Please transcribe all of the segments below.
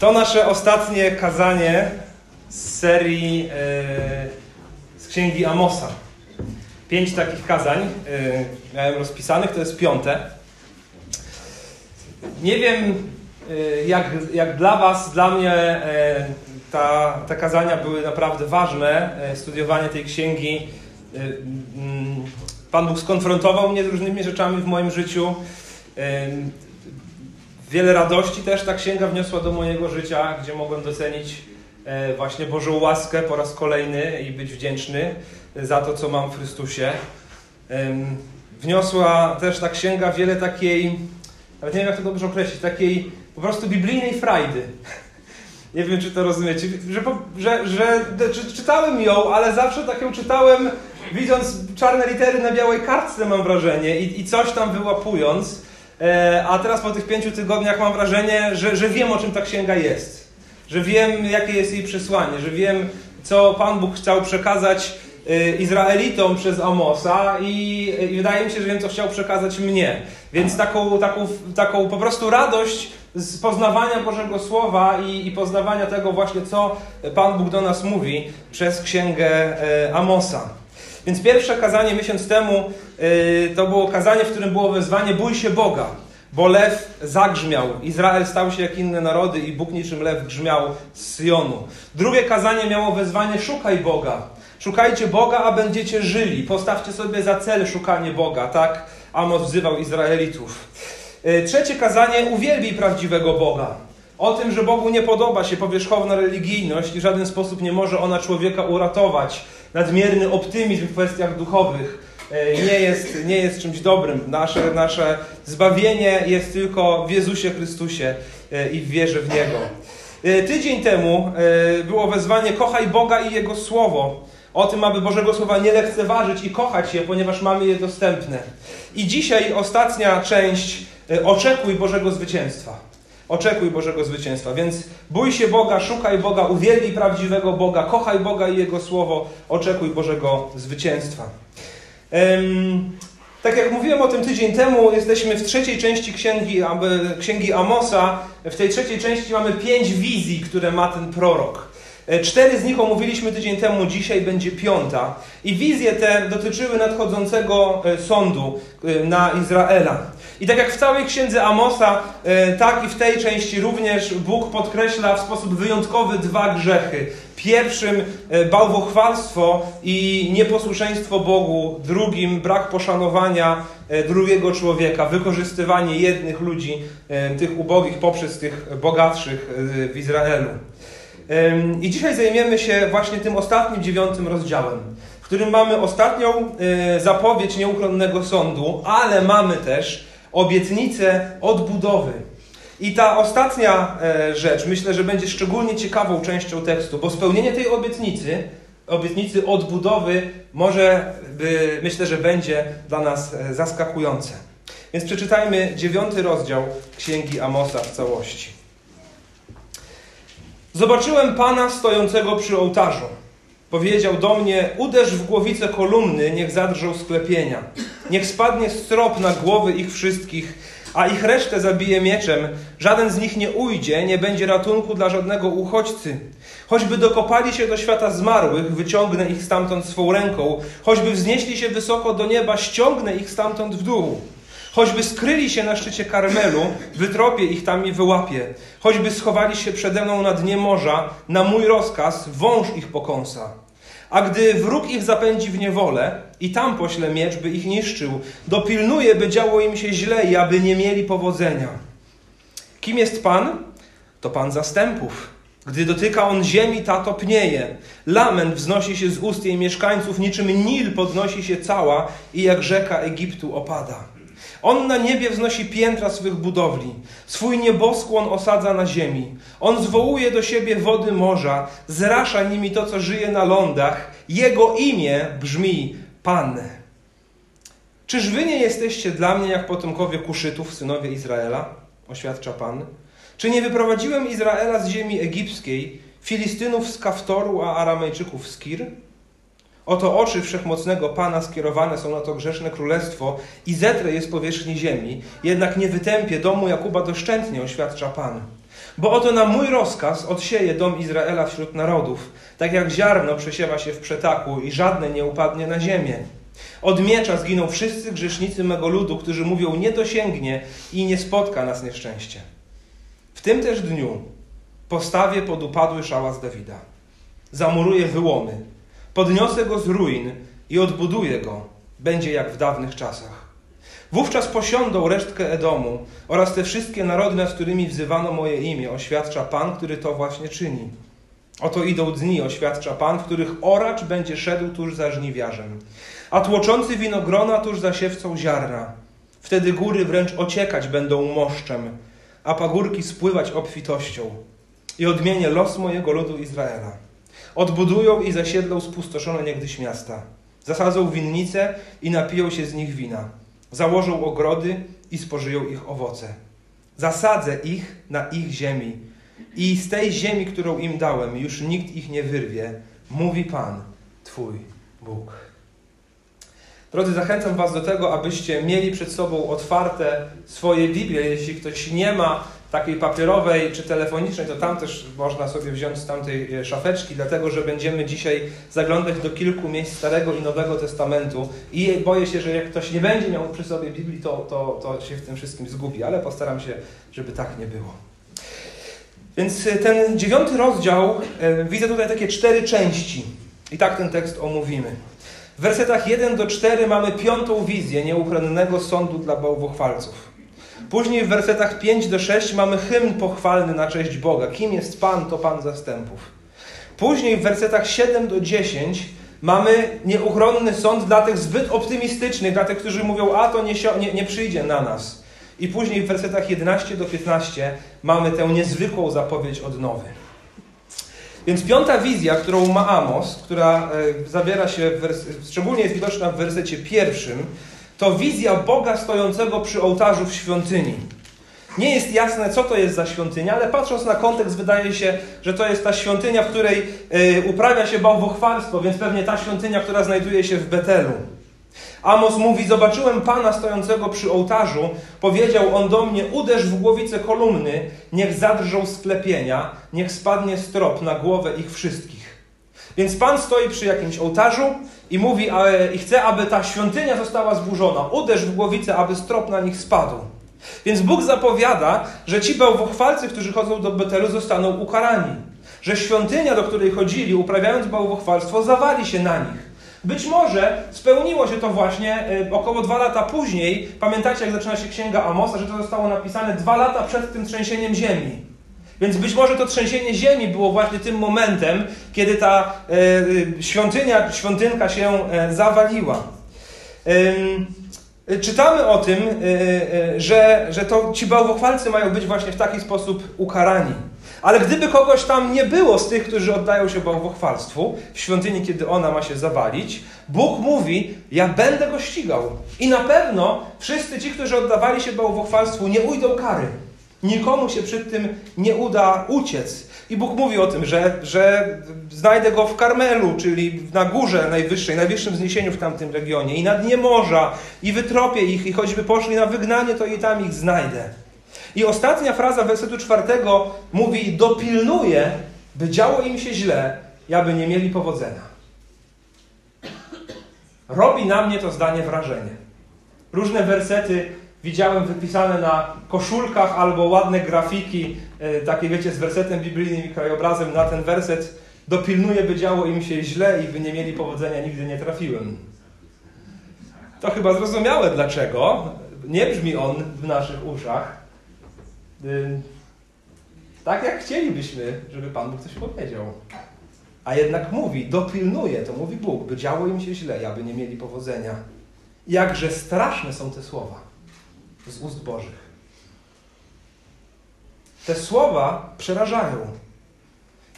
To nasze ostatnie kazanie z serii e, z księgi Amosa. Pięć takich kazań e, miałem rozpisanych, to jest piąte. Nie wiem, e, jak, jak dla Was, dla mnie ta, te kazania były naprawdę ważne. Studiowanie tej księgi. Pan Bóg skonfrontował mnie z różnymi rzeczami w moim życiu. E, Wiele radości też ta księga wniosła do mojego życia, gdzie mogłem docenić e, właśnie Bożą łaskę po raz kolejny i być wdzięczny za to, co mam w Chrystusie. Wniosła też ta księga wiele takiej, nawet nie wiem jak to dobrze określić, takiej po prostu biblijnej frajdy. Nie wiem, czy to rozumiecie, że, że, że czy, czytałem ją, ale zawsze tak ją czytałem, widząc czarne litery na białej kartce, mam wrażenie, i, i coś tam wyłapując. E, A teraz po tych pięciu tygodniach mam wrażenie, że, że wiem o czym ta księga jest. Że wiem, jakie jest jej przesłanie, że wiem, co Pan Bóg chciał przekazać e, Izraelitom przez Amosa i, i wydaje mi się, że wiem, co chciał przekazać mnie. Więc taką, taką, taką po prostu radość z poznawania Bożego Słowa i, i poznawania tego właśnie, co Pan Bóg do nas mówi przez księgę e, Amosa. Więc pierwsze kazanie miesiąc temu yy, to było kazanie, w którym było wezwanie bój się Boga, bo lew zagrzmiał. Izrael stał się jak inne narody i Bóg niczym lew grzmiał z Syjonu. Drugie kazanie miało wezwanie szukaj Boga. Szukajcie Boga, a będziecie żyli. Postawcie sobie za cel szukanie Boga, tak? Amos wzywał Izraelitów. Yy, Trzecie kazanie uwielbij prawdziwego Boga. O tym, że Bogu nie podoba się powierzchowna religijność i w żaden sposób nie może ona człowieka uratować. Nadmierny optymizm w kwestiach duchowych e, nie jest, nie jest czymś dobrym. Nasze, nasze zbawienie jest tylko w Jezusie Chrystusie e, i w wierze w Niego. E, Tydzień temu było wezwanie kochaj Boga i Jego Słowo. O tym, aby Bożego Słowa nie lekceważyć i kochać je, ponieważ mamy je dostępne. I dzisiaj ostatnia część oczekuj Bożego zwycięstwa. Oczekuj Bożego zwycięstwa. Więc bój się Boga, szukaj Boga, uwielbij prawdziwego Boga, kochaj Boga i Jego Słowo, oczekuj Bożego zwycięstwa. Em, tak jak mówiłem o tym tydzień temu, jesteśmy w trzeciej części księgi, księgi Amosa. W tej trzeciej części mamy pięć wizji, które ma ten prorok. E, Cztery z nich omówiliśmy tydzień temu, dzisiaj będzie piąta. I wizje te dotyczyły nadchodzącego e, sądu e, na Izraela. I tak jak w całej księdze Amosa, e, tak i w tej części również Bóg podkreśla w sposób wyjątkowy dwa grzechy. Pierwszym e, bałwochwalstwo i nieposłuszeństwo Bogu, drugim brak poszanowania e, drugiego człowieka, wykorzystywanie jednych ludzi, tych ubogich poprzez tych bogatszych w Izraelu. I dzisiaj zajmiemy się właśnie tym ostatnim, dziewiątym rozdziałem, w którym mamy ostatnią zapowiedź nieuchronnego sądu, ale mamy też obietnicę odbudowy. I ta ostatnia e, rzecz myślę, że będzie szczególnie ciekawą częścią tekstu, bo spełnienie tej obietnicy, obietnicy odbudowy, może by, myślę, że będzie dla nas e, zaskakujące. Więc przeczytajmy dziewiąty rozdział Księgi Amosa w całości. Zobaczyłem Pana stojącego przy ołtarzu. Powiedział do mnie, uderz w głowicę kolumny, niech zadrżą sklepienia. Niech spadnie strop na głowy ich wszystkich, a ich resztę zabije mieczem. Żaden z nich nie ujdzie, nie będzie ratunku dla żadnego uchodźcy. Choćby dokopali się do świata zmarłych, wyciągnę ich stamtąd swą ręką. Choćby wznieśli się wysoko do nieba, ściągnę ich stamtąd w dół. Choćby skryli się na szczycie Karmelu, wytropię ich tam i wyłapię. Choćby schowali się przede mną na dnie morza, na mój rozkaz wąż ich pokąsa. A gdy wróg ich zapędzi w niewolę i tam pośle miecz, by ich niszczył, dopilnuje, by działo im się źle i aby nie mieli powodzenia. Kim jest Pan? To Pan zastępów. Gdy dotyka on ziemi, ta topnieje. Lament wznosi się z ust jej mieszkańców, niczym Nil podnosi się cała i jak rzeka Egiptu opada. On na niebie wznosi piętra swych budowli, swój nieboskłon osadza na ziemi. On zwołuje do siebie wody morza, zrasza nimi to, co żyje na lądach. Jego imię brzmi Pan. Czyż wy nie jesteście dla mnie jak potomkowie Kuszytów, synowie Izraela? Oświadcza Pan. Czy nie wyprowadziłem Izraela z ziemi egipskiej, Filistynów z Kaftoru, a Aramejczyków z Kir? Oto oczy wszechmocnego Pana skierowane są na to grzeszne królestwo i zetrę je z powierzchni ziemi, jednak nie wytępię domu Jakuba doszczętnie, oświadcza Pan. Bo oto na mój rozkaz odsieje dom Izraela wśród narodów, tak jak ziarno przesiewa się w przetaku i żadne nie upadnie na ziemię. Od miecza zginą wszyscy grzesznicy mego ludu, którzy mówią nie dosięgnie i nie spotka nas nieszczęście. W tym też dniu postawię pod upadły szałas Dawida. Zamuruję wyłomy, podniosę go z ruin i odbuduję go. Będzie jak w dawnych czasach. Wówczas posiądą resztkę Edomu oraz te wszystkie narody, nad którymi wzywano moje imię, oświadcza Pan, który to właśnie czyni. Oto idą dni, oświadcza Pan, w których oracz będzie szedł tuż za żniwiarzem, a tłoczący winogrona tuż za siewcą ziarna. Wtedy góry wręcz ociekać będą moszczem, a pagórki spływać obfitością. I odmienię los mojego ludu Izraela. Odbudują i zasiedlą spustoszone niegdyś miasta. Zasadzą winnice i napiją się z nich wina. Założą ogrody i spożyją ich owoce. Zasadzę ich na ich ziemi i z tej ziemi, którą im dałem, już nikt ich nie wyrwie, mówi Pan, Twój Bóg. Drodzy, zachęcam Was do tego, abyście mieli przed sobą otwarte swoje Biblie. Jeśli ktoś nie ma takiej papierowej czy telefonicznej, to tam też można sobie wziąć z tamtej e, szafeczki, dlatego że będziemy dzisiaj zaglądać do kilku miejsc Starego i Nowego Testamentu i boję się, że jak ktoś nie będzie miał przy sobie Biblii, to, to, to się w tym wszystkim zgubi, ale postaram się, żeby tak nie było. Więc e, ten dziewiąty rozdział, e, widzę tutaj takie cztery części i tak ten tekst omówimy. W wersetach 1 do 4 mamy piątą wizję nieuchronnego sądu dla bałwochwalców. Później w wersetach 5 do 6 mamy hymn pochwalny na cześć Boga. Kim jest Pan, to Pan zastępów. Później w wersetach 7 do 10 mamy nieuchronny sąd dla tych zbyt optymistycznych, dla tych, którzy mówią, a to nie, nie, nie przyjdzie na nas. I później w wersetach 11 do 15 mamy tę niezwykłą zapowiedź odnowy. Więc piąta wizja, którą ma Amos, która e, zawiera się, szczególnie jest widoczna w wersecie pierwszym, to wizja Boga stojącego przy ołtarzu w świątyni. Nie jest jasne, co to jest za świątynia, ale patrząc na kontekst, wydaje się, że to jest ta świątynia, w której y, uprawia się bałwochwalstwo, więc pewnie ta świątynia, która znajduje się w Betelu. Amos mówi: Zobaczyłem pana stojącego przy ołtarzu. Powiedział on do mnie: Uderz w głowicę kolumny, niech zadrżą sklepienia, niech spadnie strop na głowę ich wszystkich. Więc Pan stoi przy jakimś ołtarzu i mówi i chce, aby ta świątynia została zburzona. Uderz w głowicę, aby strop na nich spadł. Więc Bóg zapowiada, że ci bałwochwalcy, którzy chodzą do Betelu, zostaną ukarani. Że świątynia, do której chodzili, uprawiając bałwochwalstwo, zawali się na nich. Być może spełniło się to właśnie y, około dwa lata później. Pamiętacie, jak zaczyna się księga Amosa, że to zostało napisane dwa lata przed tym trzęsieniem ziemi. Więc być może to trzęsienie ziemi było właśnie tym momentem, kiedy ta e, świątynia, świątynka się e, zawaliła. E, czytamy o tym, e, e, że, że to ci bałwochwalcy mają być właśnie w taki sposób ukarani. Ale gdyby kogoś tam nie było z tych, którzy oddają się bałwochwalstwu w świątyni, kiedy ona ma się zawalić, Bóg mówi: Ja będę go ścigał. I na pewno wszyscy ci, którzy oddawali się bałwochwalstwu, nie ujdą kary. Nikomu się przed tym nie uda uciec. I Bóg mówi o tym, że, że znajdę go w Karmelu, czyli na górze najwyższej, najwyższym wzniesieniu w tamtym regionie, i na dnie morza, i wytropię ich, i choćby poszli na wygnanie, to i tam ich znajdę. I ostatnia fraza wersetu czwartego mówi: Dopilnuję, by działo im się źle, aby nie mieli powodzenia. Robi na mnie to zdanie wrażenie. Różne wersety widziałem wypisane na koszulkach albo ładne grafiki, e, takie wiecie, z wersetem biblijnym i krajobrazem na ten werset. Dopilnuję, by działo im się źle i by nie mieli powodzenia, nigdy nie trafiłem. To chyba zrozumiałe dlaczego. Nie brzmi on w naszych uszach. Tak jak chcielibyśmy, żeby Pan Bóg coś powiedział. A jednak mówi, dopilnuje, to mówi Bóg, by działo im się źle, aby nie mieli powodzenia. Jakże straszne są te słowa z ust Bożych. Te słowa przerażają.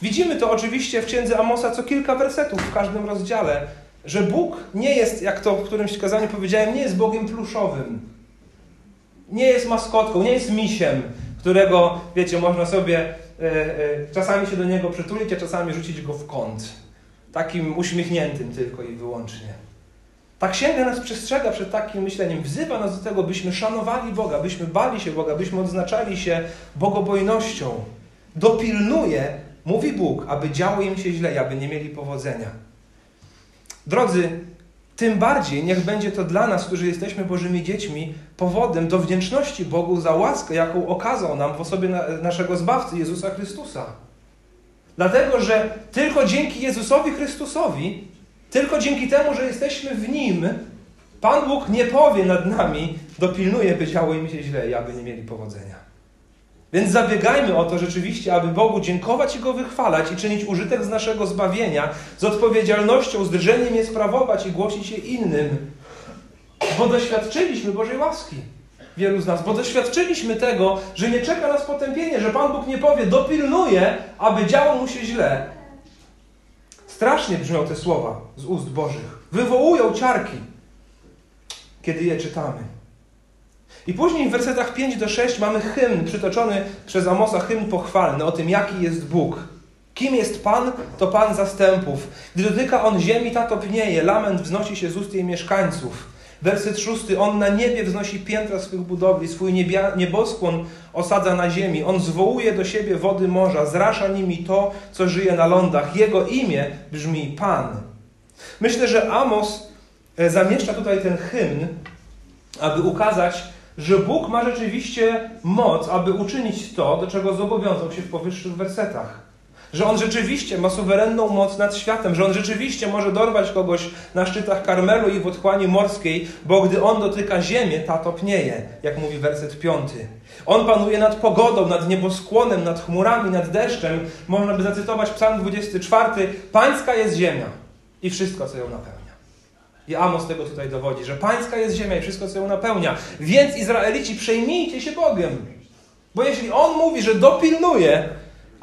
Widzimy to oczywiście w księdze Amosa co kilka wersetów w każdym rozdziale, że Bóg nie jest, jak to w którymś kazaniu powiedziałem, nie jest Bogiem pluszowym. Nie jest maskotką, nie jest misiem, którego, wiecie, można sobie e, e, czasami się do niego przytulić, a czasami rzucić go w kąt. Takim uśmiechniętym tylko i wyłącznie. Ta księga nas przestrzega przed takim myśleniem, wzywa nas do tego, byśmy szanowali Boga, byśmy bali się Boga, byśmy odznaczali się bogobojnością. dopilnuje, mówi Bóg, aby działo im się źle, aby nie mieli powodzenia. Drodzy, tym bardziej niech będzie to dla nas, którzy jesteśmy Bożymi dziećmi, powodem do wdzięczności Bogu za łaskę, jaką okazał nam w osobie naszego Zbawcy, Jezusa Chrystusa. Dlatego, że tylko dzięki Jezusowi Chrystusowi, tylko dzięki temu, że jesteśmy w Nim, Pan Bóg nie powie nad nami, dopilnuje, by działo im się źle i aby nie mieli powodzenia. Więc zabiegajmy o to rzeczywiście, aby Bogu dziękować i Go wychwalać i czynić użytek z naszego zbawienia, z odpowiedzialnością, z drżeniem je sprawować i głosić je innym. Bo doświadczyliśmy Bożej łaski. Wielu z nas, bo doświadczyliśmy tego, że nie czeka nas potępienie, że Pan Bóg nie powie, dopilnuje, aby działo mu się źle. Strasznie brzmią te słowa z ust Bożych. Wywołują ciarki, kiedy je czytamy. I później w wersetach 5 do 6 mamy hymn przytoczony przez Amosa, hymn pochwalny o tym, jaki jest Bóg. Kim jest Pan, to Pan zastępów. Gdy dotyka On ziemi, ta topnieje, lament wznosi się z ust jej mieszkańców. Werset szósty. On na niebie wznosi piętra swych budowli, swój niebia, nieboskłon osadza na ziemi. On zwołuje do siebie wody morza, zrasza nimi to, co żyje na lądach. Jego imię brzmi Pan. Myślę, że Amos e, zamieszcza tutaj ten hymn, aby ukazać, że Bóg ma rzeczywiście moc, aby uczynić to, do czego zobowiązał się w powyższych wersetach. Że On rzeczywiście ma suwerenną moc nad światem, że On rzeczywiście może dorwać kogoś na szczytach Karmelu i w otchłani morskiej, bo gdy On dotyka ziemię, ta topnieje, jak mówi werset piąty. On panuje nad pogodą, nad nieboskłonem, nad chmurami, nad deszczem. Można by zacytować Psalm 24. Pańska jest ziemia i wszystko, co ją napełnia. I Amos tego tutaj dowodzi, że pańska jest ziemia i wszystko, co ją napełnia. Więc Izraelici, przejmijcie się Bogiem. Bo jeśli On mówi, że dopilnuje,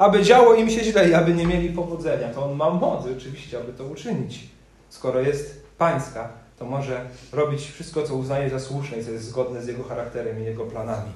aby działo im się źle i aby nie mieli powodzenia, to On ma moc rzeczywiście, aby to uczynić. Skoro jest pańska, to może robić wszystko, co uznaje za słuszne i co jest zgodne z Jego charakterem i Jego planami.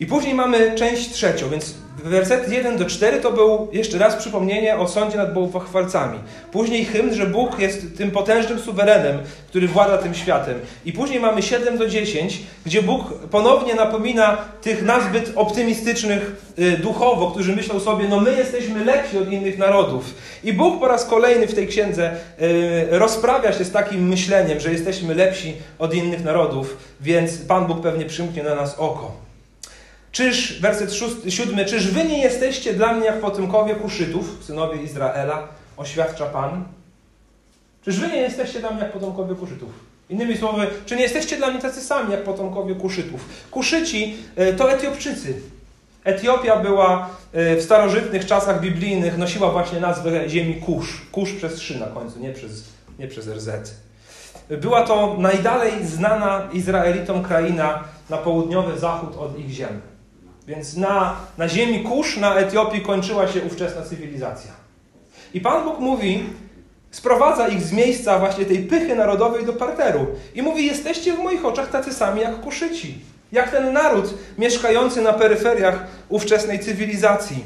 I później mamy część trzecią, więc werset 1 do 4 to był jeszcze raz przypomnienie o sądzie nad bałwochwalcami. Później hymn, że Bóg jest tym potężnym suwerenem, który włada tym światem. I później mamy 7 do 10, gdzie Bóg ponownie napomina tych nazbyt optymistycznych y, duchowo, którzy myślą sobie, no my jesteśmy lepsi od innych narodów. I Bóg po raz kolejny w tej księdze y, rozprawia się z takim myśleniem, że jesteśmy lepsi od innych narodów, więc Pan Bóg pewnie przymknie na nas oko. Czyż, werset szósty, siódmy, czyż wy nie jesteście dla mnie jak potomkowie Kuszytów, synowie Izraela, oświadcza Pan? Czyż wy nie jesteście dla mnie jak potomkowie Kuszytów? Innymi słowy, czy nie jesteście dla mnie tacy sami jak potomkowie Kuszytów? Kuszyci e, to Etiopczycy. Etiopia była e, w starożytnych czasach biblijnych, nosiła właśnie nazwę ziemi Kusz. Kusz przez trzy na końcu, nie przez, nie przez RZ. Była to najdalej znana Izraelitom kraina na południowy zachód od ich ziem. Więc na, na ziemi Kusz, na Etiopii kończyła się ówczesna cywilizacja. I Pan Bóg mówi, sprowadza ich z miejsca właśnie tej pychy narodowej do parteru. I mówi, jesteście w moich oczach tacy sami jak Kuszyci. Jak ten naród mieszkający na peryferiach ówczesnej cywilizacji.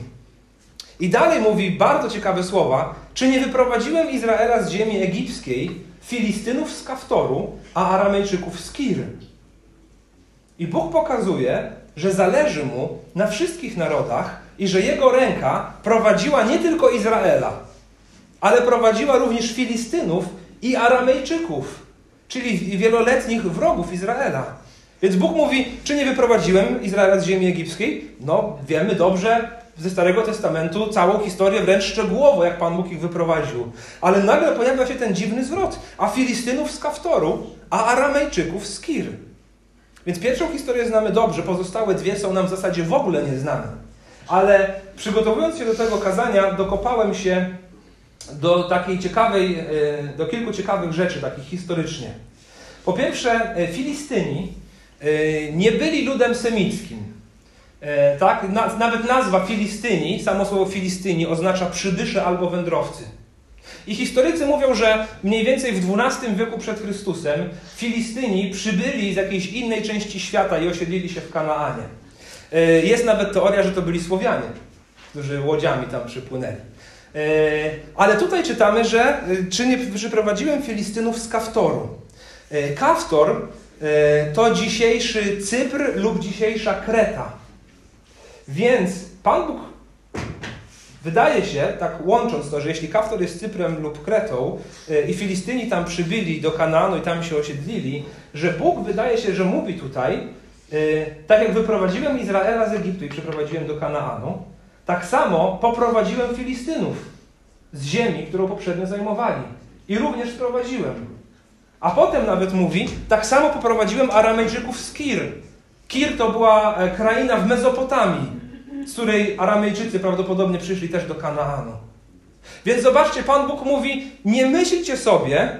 I dalej mówi bardzo ciekawe słowa. Czy nie wyprowadziłem Izraela z ziemi egipskiej, Filistynów z Kaftoru, a Aramejczyków z Kir? I Bóg pokazuje, że zależy mu na wszystkich narodach i że jego ręka prowadziła nie tylko Izraela, ale prowadziła również Filistynów i Aramejczyków, czyli wieloletnich wrogów Izraela. Więc Bóg mówi, czy nie wyprowadziłem Izraela z ziemi egipskiej? No, wiemy dobrze ze Starego Testamentu całą historię wręcz szczegółowo, jak Pan Bóg ich wyprowadził. Ale nagle pojawia się ten dziwny zwrot. A Filistynów z Kaftoru, a Aramejczyków z Kir. Więc pierwszą historię znamy dobrze, pozostałe dwie są nam w zasadzie w ogóle nieznane. Ale przygotowując się do tego kazania, dokopałem się do takiej ciekawej, e, do kilku ciekawych rzeczy, takich historycznie. Po pierwsze, e, Filistyni e, nie byli ludem semickim. Tak? Nawet nazwa Filistyni, samo słowo Filistyni oznacza przybysze albo wędrowcy. I historycy mówią, że mniej więcej w XII wieku przed Chrystusem Filistyni przybyli z jakiejś innej części świata i osiedlili się w Kanaanie. E, jest nawet teoria, że to byli Słowianie, którzy łodziami tam przypłynęli. E, ale tutaj czytamy, że e, czy nie przyprowadziłem Filistynów z Kaftoru. Kaftor to dzisiejszy Cypr lub dzisiejsza Kreta. Więc Pan Bóg Wydaje się, tak łącząc to, że jeśli Kaftor jest Cyprem lub Kretą e, i Filistyni tam przybyli do Kanaanu i tam się osiedlili, że Bóg wydaje się, że mówi tutaj, e, tak jak wyprowadziłem Izraela z Egiptu i przyprowadziłem do Kanaanu, tak samo poprowadziłem Filistynów z ziemi, którą poprzednio zajmowali. I również sprowadziłem. A potem nawet mówi, tak samo poprowadziłem Aramejczyków z Kir. Kir to była e, kraina w Mezopotamii z której Aramejczycy prawdopodobnie przyszli też do Kanaanu. Więc zobaczcie, Pan Bóg mówi: Nie myślcie sobie,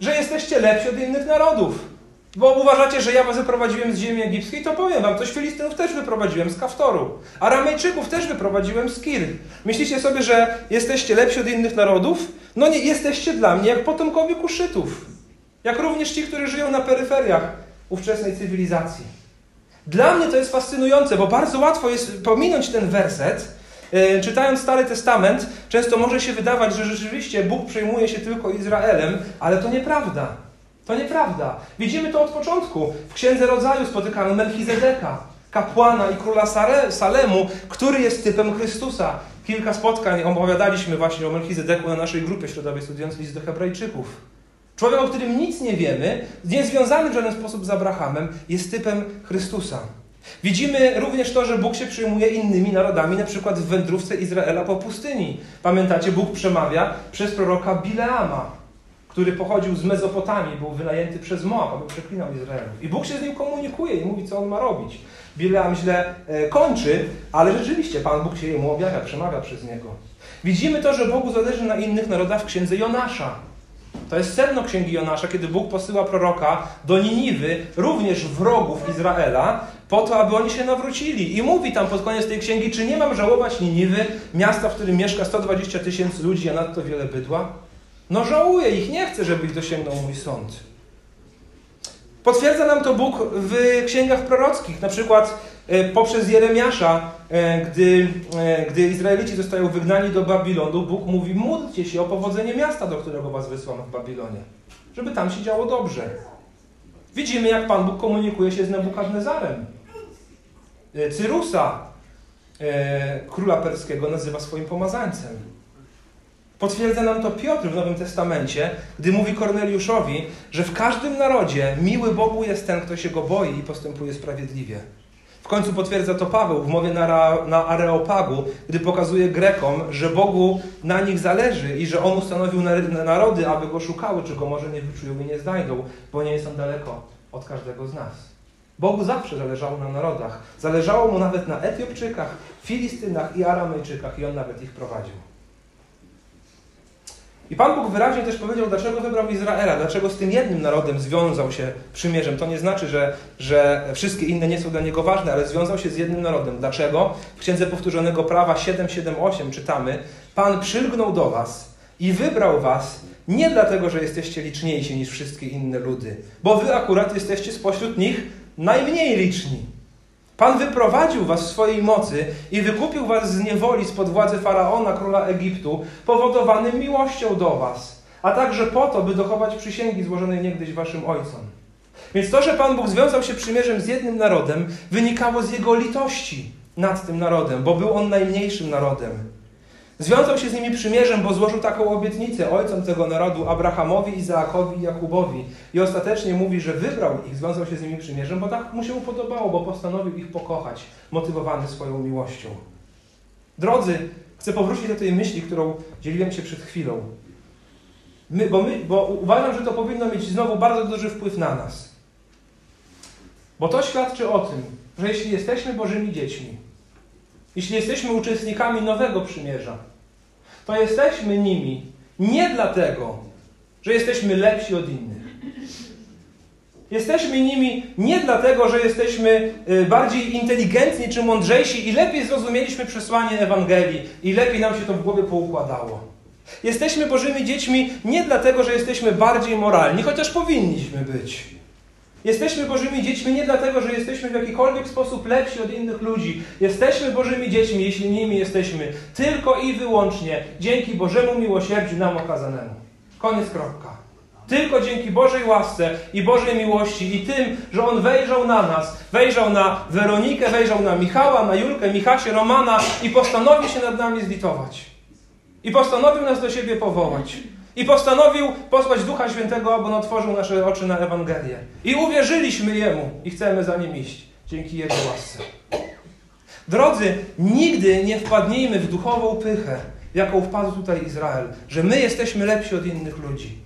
że jesteście lepsi od innych narodów. Bo uważacie, że ja was wyprowadziłem z ziemi egipskiej, to powiem wam, coś Filistynów też wyprowadziłem z Kaftoru. Aramejczyków też wyprowadziłem z Kir. Myślicie sobie, że jesteście lepsi od innych narodów? No nie, jesteście dla mnie jak potomkowie Kuszytów. Jak również ci, którzy żyją na peryferiach ówczesnej cywilizacji. Dla mnie to jest fascynujące, bo bardzo łatwo jest pominąć ten werset. E, czytając Stary Testament, często może się wydawać, że rzeczywiście Bóg przejmuje się tylko Izraelem, ale to nieprawda. To nieprawda. Widzimy to od początku. W Księdze Rodzaju spotykamy Melchizedeka, kapłana i króla Salemu, który jest typem Chrystusa. Kilka spotkań opowiadaliśmy właśnie o Melchizedeku na naszej grupie środowej studiując list do Hebrajczyków. Człowiek, o którym nic nie wiemy, niezwiązany w żaden sposób z Abrahamem, jest typem Chrystusa. Widzimy również to, że Bóg się przyjmuje innymi narodami, na przykład w wędrówce Izraela po pustyni. Pamiętacie, Bóg przemawia przez proroka Bileama, który pochodził z Mezopotamii, był wynajęty przez Moab, aby przeklinał Izraelów. I Bóg się z nim komunikuje i mówi, co on ma robić. Bileam źle e, kończy, ale rzeczywiście Pan Bóg się jemu objawia, przemawia przez niego. Widzimy to, że Bogu zależy na innych narodach w księdze Jonasza. To jest sedno księgi Jonasza, kiedy Bóg posyła proroka do Niniwy, również wrogów Izraela, po to, aby oni się nawrócili. I mówi tam pod koniec tej księgi, czy nie mam żałować Niniwy, miasta, w którym mieszka 120 tysięcy ludzi, a nadto wiele bydła? No żałuję ich, nie chcę, żeby ich dosięgnął mój sąd. Potwierdza nam to Bóg w księgach prorockich, na przykład poprzez Jeremiasza, e, gdy, e, gdy Izraelici zostają wygnani do Babilonu, Bóg mówi: módlcie się o powodzenie miasta, do którego was wysłano w Babilonie, żeby tam się działo dobrze. Widzimy, jak Pan Bóg komunikuje się z Nebukadnezarem. Cyrusa, króla perskiego, nazywa swoim pomazańcem. Potwierdza nam to Piotr w Nowym Testamencie, gdy mówi Korneliuszowi, że w każdym narodzie miły Bogu jest ten, kto się go boi i postępuje sprawiedliwie. W końcu potwierdza to Paweł w mowie na, na Areopagu, gdy pokazuje Grekom, że Bogu na nich zależy i że On ustanowił narody, aby Go szukały, czy Go może nie wyczują i nie znajdą, bo nie jest On daleko od każdego z nas. Bogu zawsze zależało na narodach. Zależało Mu nawet na Etiopczykach, Filistynach i Aramejczykach i On nawet ich prowadził. I Pan Bóg wyraźnie też powiedział, dlaczego wybrał Izraela, dlaczego z tym jednym narodem związał się przymierzem. To nie znaczy, że, że wszystkie inne nie są dla niego ważne, ale związał się z jednym narodem. Dlaczego? W Księdze Powtórzonego Prawa 778 czytamy: Pan przylgnął do was i wybrał was nie dlatego, że jesteście liczniejsi niż wszystkie inne ludy, bo wy akurat jesteście spośród nich najmniej liczni. Pan wyprowadził was w swojej mocy i wykupił was z niewoli spod władzy faraona, króla Egiptu, powodowanym miłością do was, a także po to, by dochować przysięgi złożonej niegdyś waszym ojcom. Więc to, że Pan Bóg związał się przymierzem z jednym narodem, wynikało z jego litości nad tym narodem, bo był on najmniejszym narodem. Związał się z nimi przymierzem, bo złożył taką obietnicę ojcom tego narodu, Abrahamowi, Izaakowi i Jakubowi. I ostatecznie mówi, że wybrał ich, związał się z nimi przymierzem, bo tak mu się podobało, bo postanowił ich pokochać, motywowany swoją miłością. Drodzy, chcę powrócić do tej myśli, którą dzieliłem się przed chwilą. My, bo, my, bo uważam, że to powinno mieć znowu bardzo duży wpływ na nas. Bo to świadczy o tym, że jeśli jesteśmy Bożymi dziećmi, jeśli jesteśmy uczestnikami nowego przymierza, to jesteśmy nimi nie dlatego, że jesteśmy lepsi od innych. Jesteśmy nimi nie dlatego, że jesteśmy y, bardziej inteligentni czy mądrzejsi i lepiej zrozumieliśmy przesłanie Ewangelii i lepiej nam się to w głowie poukładało. Jesteśmy Bożymi dziećmi nie dlatego, że jesteśmy bardziej moralni, chociaż powinniśmy być. Jesteśmy Bożymi dziećmi nie dlatego, że jesteśmy w jakikolwiek sposób lepsi od innych ludzi. Jesteśmy Bożymi dziećmi, jeśli nimi jesteśmy, tylko i wyłącznie dzięki Bożemu miłosierdziu nam okazanemu. Koniec kropka. Tylko dzięki Bożej łasce i Bożej miłości i tym, że On wejrzał na nas, wejrzał na Weronikę, wejrzał na Michała, na Julkę, Michasię, Romana i postanowił się nad nami zlitować. I postanowił nas do siebie powołać. I postanowił posłać Ducha Świętego, aby on otworzył nasze oczy na Ewangelię. I uwierzyliśmy Jemu i chcemy za Nim iść. Dzięki Jego łasce. Drodzy, nigdy nie wpadnijmy w duchową pychę, jaką wpadł tutaj Izrael, że my jesteśmy lepsi od innych ludzi.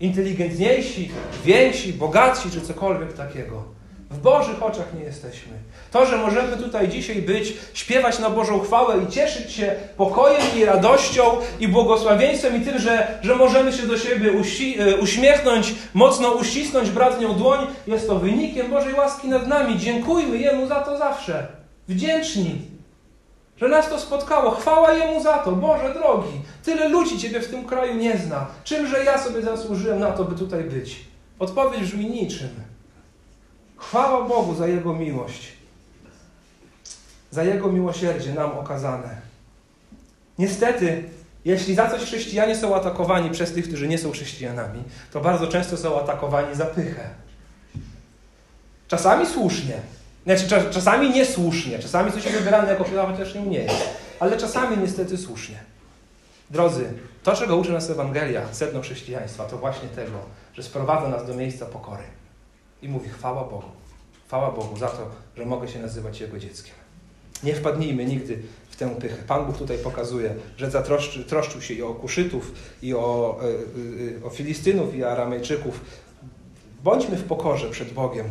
Inteligentniejsi, więksi, bogatsi czy cokolwiek takiego. W Bożych oczach nie jesteśmy. To, że możemy tutaj dzisiaj być, śpiewać na Bożą chwałę i cieszyć się pokojem i radością i błogosławieństwem i tym, że, że możemy się do siebie usi, e, uśmiechnąć, mocno uścisnąć bratnią dłoń, jest to wynikiem Bożej łaski nad nami. Dziękujmy Jemu za to zawsze. Wdzięczni, że nas to spotkało. Chwała Jemu za to. Boże drogi, tyle ludzi Ciebie w tym kraju nie zna. Czymże ja sobie zasłużyłem na to, by tutaj być? Odpowiedź brzmi niczym. Chwała Bogu za Jego miłość, za Jego miłosierdzie nam okazane. Niestety, jeśli za coś chrześcijanie są atakowani przez tych, którzy nie są chrześcijanami, to bardzo często są atakowani za pychę. Czasami słusznie, znaczy czasami niesłusznie, czasami coś wybierane jako pycha, chociaż nie jest, ale czasami niestety słusznie. Drodzy, to, czego uczy nas Ewangelia, sedno chrześcijaństwa, to właśnie tego, że sprowadza nas do miejsca pokory i mówi chwała Bogu. Chwała Bogu za to, że mogę się nazywać Jego dzieckiem. Nie wpadnijmy nigdy w tę pychę. Pan Bóg tutaj pokazuje, że zatroszczy, troszczył się i o Kuszytów, i o, y, o Filistynów, i Aramejczyków. Bądźmy w pokorze przed Bogiem,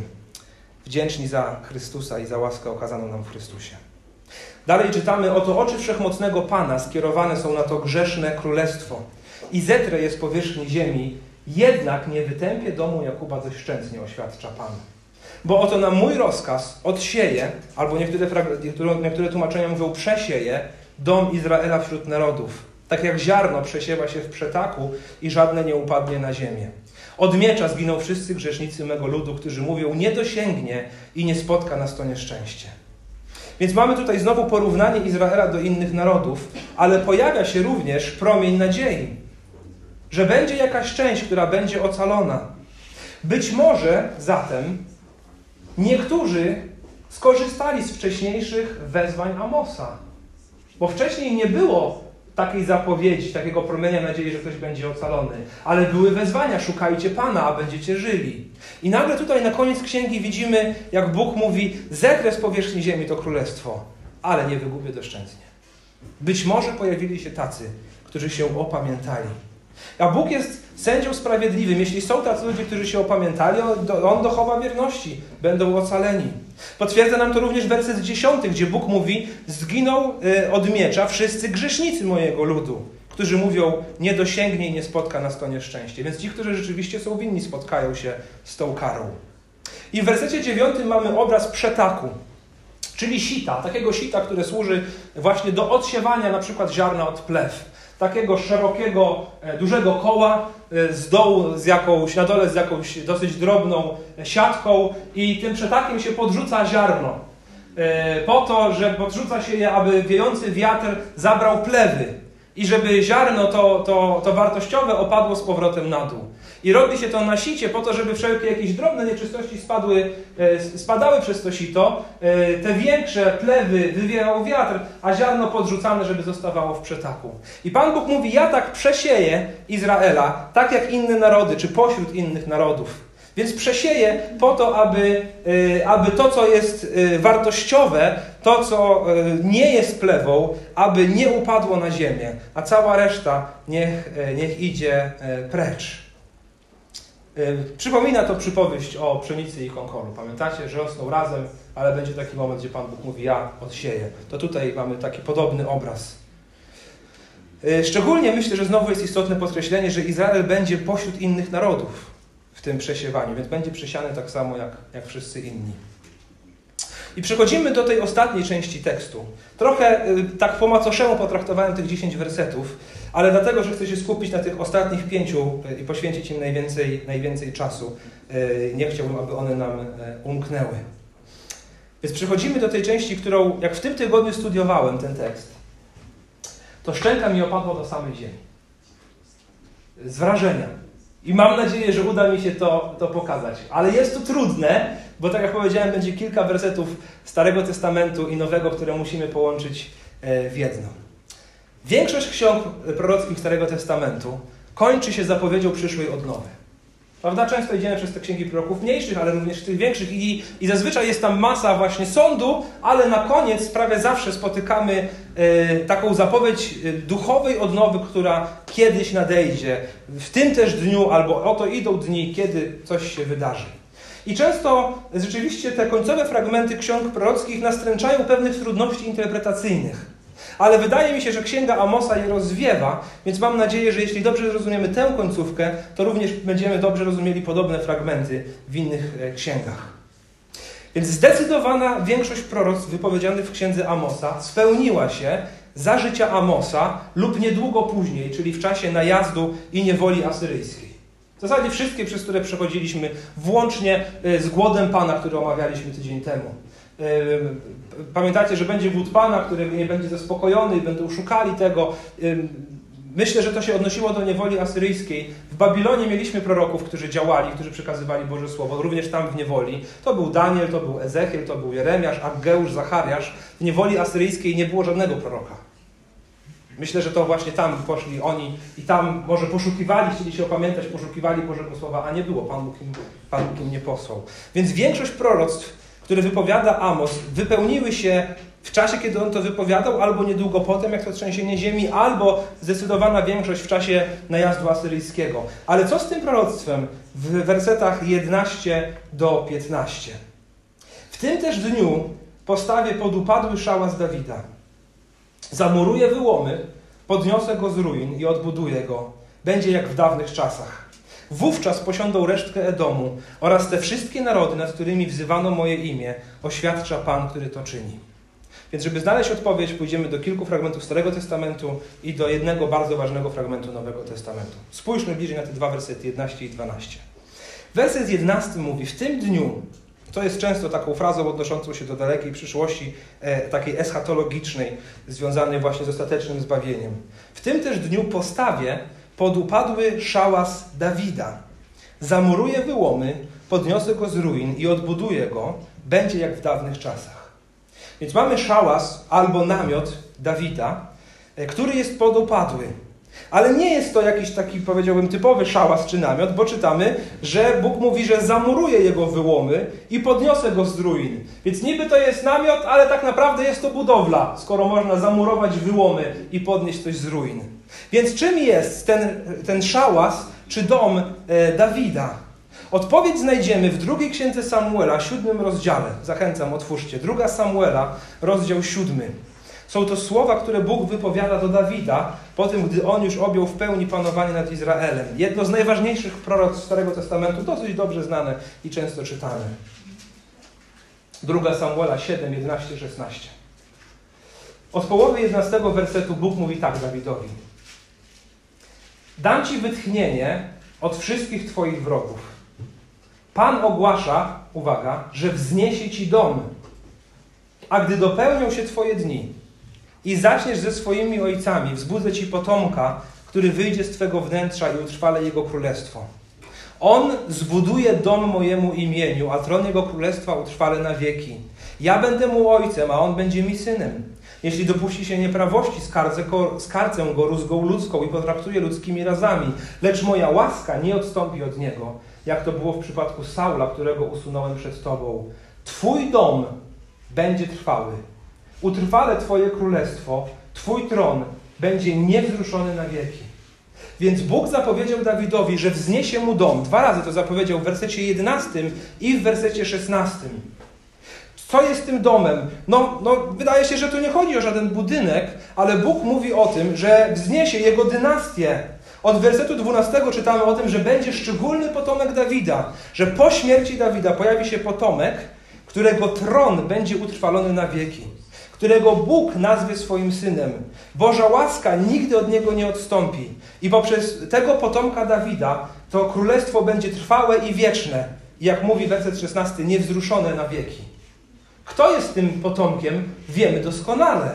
wdzięczni za Chrystusa i za łaskę okazaną nam w Chrystusie. Dalej czytamy, oto oczy wszechmocnego Pana skierowane są na to grzeszne królestwo i zetrę jest powierzchni ziemi, jednak nie wytępie domu Jakuba dość szczętnie, oświadcza Pan. Bo oto na mój rozkaz odsieje, albo niektóre, niektóre tłumaczenia mówią przesieje, dom Izraela wśród narodów. Tak jak ziarno przesiewa się w przetaku i żadne nie upadnie na ziemię. Od miecza zginą wszyscy grzesznicy mego ludu, którzy mówią, nie dosięgnie i nie spotka nas to nieszczęście. Więc mamy tutaj znowu porównanie Izraela do innych narodów, ale pojawia się również promień nadziei, że będzie jakaś część, która będzie ocalona. Być może zatem niektórzy skorzystali z wcześniejszych wezwań Amosa, bo wcześniej nie było takiej zapowiedzi, takiego promienia nadziei, że ktoś będzie ocalony. Ale były wezwania, szukajcie Pana, a będziecie żyli. I nagle tutaj na koniec księgi widzimy, jak Bóg mówi, zetrę z powierzchni ziemi to królestwo, ale nie wygubię doszczętnie. Być może pojawili się tacy, którzy się opamiętali. A Bóg jest sędzią sprawiedliwym. Jeśli są tacy ludzie, którzy się opamiętali, On dochowa wierności, będą ocaleni. Potwierdza nam to również werset 10, gdzie Bóg mówi: Zginął y, od miecza wszyscy grzesznicy mojego ludu, którzy mówią: Nie dosięgnie i nie spotka nas to nieszczęście. Więc ci, którzy rzeczywiście są winni, spotkają się z tą karą. I w wersecie 9 mamy obraz przetaku, czyli sita, takiego sita, które służy właśnie do odsiewania na przykład ziarna od plew takiego szerokiego, e, dużego koła e, z dołu z jakąś, na dole z jakąś dosyć drobną siatką i tym przetakiem się podrzuca ziarno. E, po to, że podrzuca się je, aby wiejący wiatr zabrał plewy i żeby ziarno to, to, to wartościowe opadło z powrotem na dół. I robi się to na sicie po to, żeby wszelkie jakieś drobne nieczystości spadły, e, spadały przez to sito. E, te większe plewy wywierał wiatr, a ziarno podrzucane, żeby zostawało w przetaku. I Pan Bóg mówi, ja tak przesieję Izraela, tak jak inne narody, czy pośród innych narodów. Więc przesieje po to, aby, e, aby to, co jest wartościowe, to, co nie jest plewą, aby nie upadło na ziemię, a cała reszta niech, niech idzie precz. Przypomina to przypowieść o pszenicy i konkoru. Pamiętacie, że rosną razem, ale będzie taki moment, gdzie Pan Bóg mówi, ja odsieję. To tutaj mamy taki podobny obraz. Y, szczególnie myślę, że znowu jest istotne podkreślenie, że Izrael będzie pośród innych narodów w tym przesiewaniu, więc będzie przesiany tak samo jak, jak wszyscy inni. I przechodzimy do tej ostatniej części tekstu. Trochę y, tak po macoszemu potraktowałem tych 10 wersetów, ale dlatego, że chcę się skupić na tych ostatnich pięciu y, i poświęcić im najwięcej, najwięcej czasu. Y, nie chciałbym, aby one nam umknęły. Więc przechodzimy do tej części, którą, jak w tym tygodniu studiowałem ten tekst, to szczęka mi opadła do samej ziemi. Z wrażenia. I mam nadzieję, że uda mi się to, to pokazać. Ale jest to trudne, bo tak jak powiedziałem, będzie kilka wersetów Starego Testamentu i Nowego, które musimy połączyć e, w jedno. Większość ksiąg prorockich Starego Testamentu kończy się zapowiedzią przyszłej odnowy. Prawda? Często idziemy przez te księgi proroków mniejszych, ale również tych większych i, i zazwyczaj jest tam masa właśnie sądu, ale na koniec prawie zawsze spotykamy e, taką zapowiedź e, duchowej odnowy, która kiedyś nadejdzie. W tym też dniu albo oto idą dni, kiedy coś się wydarzy. I często rzeczywiście te końcowe fragmenty ksiąg prorockich nastręczają pewnych trudności interpretacyjnych. Ale wydaje mi się, że księga Amosa je rozwiewa, więc mam nadzieję, że jeśli dobrze zrozumiemy tę końcówkę, to również będziemy dobrze rozumieli podobne fragmenty w innych e, księgach. Więc zdecydowana większość proroctw wypowiedzianych w księdze Amosa spełniła się za życia Amosa lub niedługo później, czyli w czasie najazdu i niewoli asyryjskiej. W zasadzie wszystkie, przez które przechodziliśmy, włącznie e, z głodem Pana, który omawialiśmy tydzień temu. Pamiętacie, że będzie wód Pana, który nie będzie zaspokojony i będą szukali tego. Myślę, że to się odnosiło do niewoli asyryjskiej. W Babilonie mieliśmy proroków, którzy działali, którzy przekazywali Boże Słowo, również tam w niewoli. To był Daniel, to był Ezechiel, to był Jeremiasz, Aggeusz, Zachariasz. W niewoli asyryjskiej nie było żadnego proroka. Myślę, że to właśnie tam poszli oni i tam może poszukiwali, chcieli się opamiętać, poszukiwali Bożego Słowa, a nie było. Pan Bóg im, Pan Bóg im nie posłał. Więc większość proroctw które wypowiada Amos, wypełniły się w czasie, kiedy on to wypowiadał, albo niedługo potem, jak to trzęsienie ziemi, albo zdecydowana większość w czasie najazdu asyryjskiego. Ale co z tym proroctwem w wersetach 11 do 15? W tym też dniu postawię pod upadły szałas Dawida. Zamuruję wyłomy, podniosę go z ruin i odbuduję go. Będzie jak w dawnych czasach. Wówczas posiądą resztkę Edomu oraz te wszystkie narody, nad którymi wzywano moje imię, oświadcza Pan, który to czyni. Więc żeby znaleźć odpowiedź, pójdziemy do kilku fragmentów Starego Testamentu i do jednego bardzo ważnego fragmentu Nowego Testamentu. Spójrzmy bliżej na te dwa wersety, 11 i 12. Werset 11 mówi, w tym dniu, to jest często taką frazą odnoszącą się do dalekiej przyszłości, e, takiej eschatologicznej, związanej właśnie z ostatecznym zbawieniem. W tym też dniu postawię podupadły szałas Dawida. Zamuruję wyłomy, podniosę go z ruin i odbuduję go, będzie jak w dawnych czasach. Więc mamy szałas albo namiot Dawida, e, który jest podupadły. Ale nie jest to jakiś taki, powiedziałbym, typowy szałas czy namiot, bo czytamy, że Bóg mówi, że zamuruje jego wyłomy i podniosę go z ruin. Więc niby to jest namiot, ale tak naprawdę jest to budowla, skoro można zamurować wyłomy i podnieść coś z ruin. Więc czym jest ten, ten szałas czy dom e, Dawida? Odpowiedź znajdziemy w drugiej księdze Samuela, siódmym rozdziale. Zachęcam, otwórzcie. Druga Samuela, rozdział siódmy. Są to słowa, które Bóg wypowiada do Dawida po tym, gdy on już objął w pełni panowanie nad Izraelem. Jedno z najważniejszych proroc Starego Testamentu, dosyć dobrze znane i często czytane. Druga Samuela 7, 11, 16. Od połowy 11 wersetu Bóg mówi tak Dawidowi. Dam Ci wytchnienie od wszystkich Twoich wrogów. Pan ogłasza, uwaga, że wzniesie Ci dom, a gdy dopełnią się Twoje dni i zaczniesz ze swoimi ojcami, wzbudzę Ci potomka, który wyjdzie z Twego wnętrza i utrwale Jego królestwo. On zbuduje dom mojemu imieniu, a tron Jego królestwa utrwale na wieki. Ja będę mu ojcem, a on będzie mi synem. Jeśli dopuści się nieprawości, skarcę go, go rózgą ludzką i potraktuje ludzkimi razami, lecz moja łaska nie odstąpi od niego, jak to było w przypadku Saula, którego usunąłem przed Tobą. Twój dom będzie trwały. Utrwale Twoje królestwo, Twój tron będzie niewzruszony na wieki. Więc Bóg zapowiedział Dawidowi, że wzniesie mu dom. Dwa razy to zapowiedział w wersecie 11 i w wersecie 16. Co jest tym domem? No, no, wydaje się, że tu nie chodzi o żaden budynek, ale Bóg mówi o tym, że wzniesie jego dynastię. Od wersetu 12 czytamy o tym, że będzie szczególny potomek Dawida, że po śmierci Dawida pojawi się potomek, którego tron będzie utrwalony na wieki, którego Bóg nazwie swoim synem. Boża łaska nigdy od niego nie odstąpi. I poprzez tego potomka Dawida to królestwo będzie trwałe i wieczne. I jak mówi werset 16, niewzruszone na wieki. Kto jest tym potomkiem, wiemy doskonale.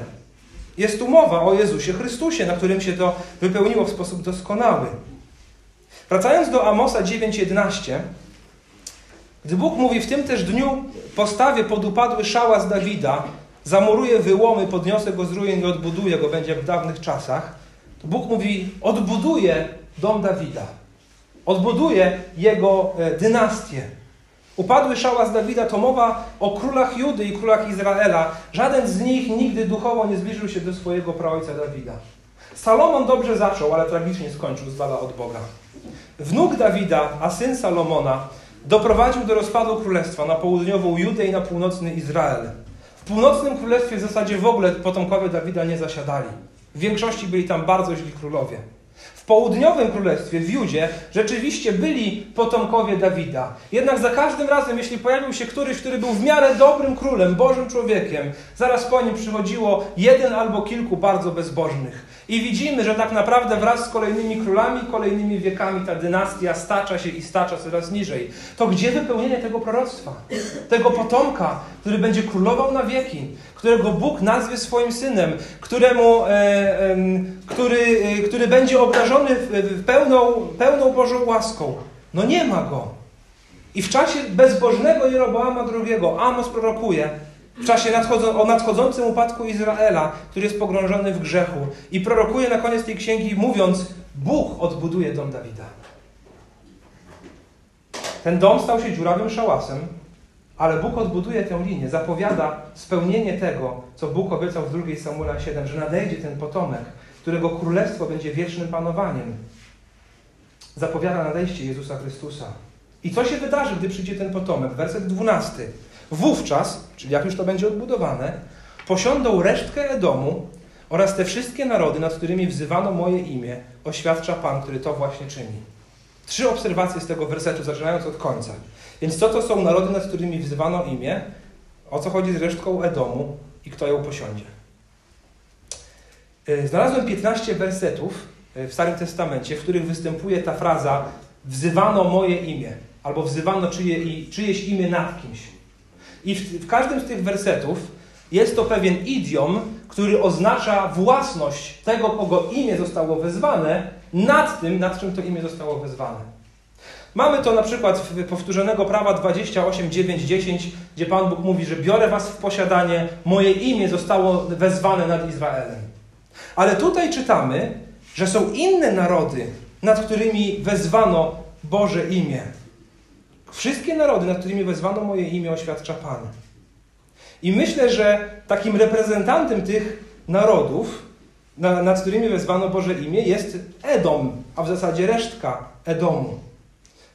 Jest tu mowa o Jezusie Chrystusie, na którym się to wypełniło w sposób doskonały. Wracając do Amosa 9:11, gdy Bóg mówi w tym też dniu postawię podupadły szałas Dawida, zamuruję wyłomy, podniosę go z ruin i odbuduję go, będzie w dawnych czasach, to Bóg mówi odbuduję dom Dawida. Odbuduje jego e, dynastię. Upadły szałas Dawida to mowa o królach Judy i królach Izraela. Żaden z nich nigdy duchowo nie zbliżył się do swojego praojca Dawida. Salomon dobrze zaczął, ale tragicznie skończył z od Boga. Wnuk Dawida, a syn Salomona, doprowadził do rozpadu królestwa na południową Judę i na północny Izrael. Północnym królestwie w zasadzie w ogóle potomkowie Dawida nie zasiadali. W większości byli tam bardzo źli królowie. W południowym królestwie, w Judzie, rzeczywiście byli potomkowie Dawida. Jednak za każdym razem, jeśli pojawił się któryś, który był w miarę dobrym królem, Bożym człowiekiem, zaraz po nim przychodziło jeden albo kilku bardzo bezbożnych. I widzimy, że tak naprawdę wraz z kolejnymi królami, kolejnymi wiekami ta dynastia stacza się i stacza coraz niżej. To gdzie wypełnienie tego proroctwa? Tego potomka, który będzie królował na wieki, którego Bóg nazwie swoim synem, któremu, e, e, który, e, który będzie obdarzony pełną, pełną Bożą łaską. No nie ma go. I w czasie bezbożnego Jeroboama II Amos prorokuje, w czasie nadchodzą, o nadchodzącym upadku Izraela, który jest pogrążony w grzechu. I prorokuje na koniec tej księgi, mówiąc: Bóg odbuduje dom Dawida. Ten dom stał się dziurawym szałasem, ale Bóg odbuduje tę linię, zapowiada spełnienie tego, co Bóg obiecał w 2 Samuela 7, że nadejdzie ten potomek, którego królestwo będzie wiecznym panowaniem. Zapowiada nadejście Jezusa Chrystusa. I co się wydarzy, gdy przyjdzie ten potomek? Werset 12. Wówczas, czyli jak już to będzie odbudowane, posiądą resztkę Edomu oraz te wszystkie narody, nad którymi wzywano moje imię, oświadcza Pan, który to właśnie czyni. Trzy obserwacje z tego wersetu, zaczynając od końca. Więc co to są narody, nad którymi wzywano imię? O co chodzi z resztką Edomu i kto ją posiądzie? E, znalazłem 15 wersetów e, w Starym Testamencie, w których występuje ta fraza wzywano moje imię, albo wzywano czyje, czyjeś imię nad kimś. I w, w każdym z tych wersetów jest to pewien idiom, który oznacza własność tego, kogo imię zostało wezwane, nad tym, nad czym to imię zostało wezwane. Mamy to na przykład w powtórzonego prawa 28, 9, 10, gdzie Pan Bóg mówi, że biorę was w posiadanie, moje imię zostało wezwane nad Izraelem. Ale tutaj czytamy, że są inne narody, nad którymi wezwano Boże imię. Wszystkie narody, nad którymi wezwano moje imię, oświadcza Pan. I myślę, że takim reprezentantem tych narodów, nad którymi wezwano Boże imię, jest Edom, a w zasadzie resztka Edomu.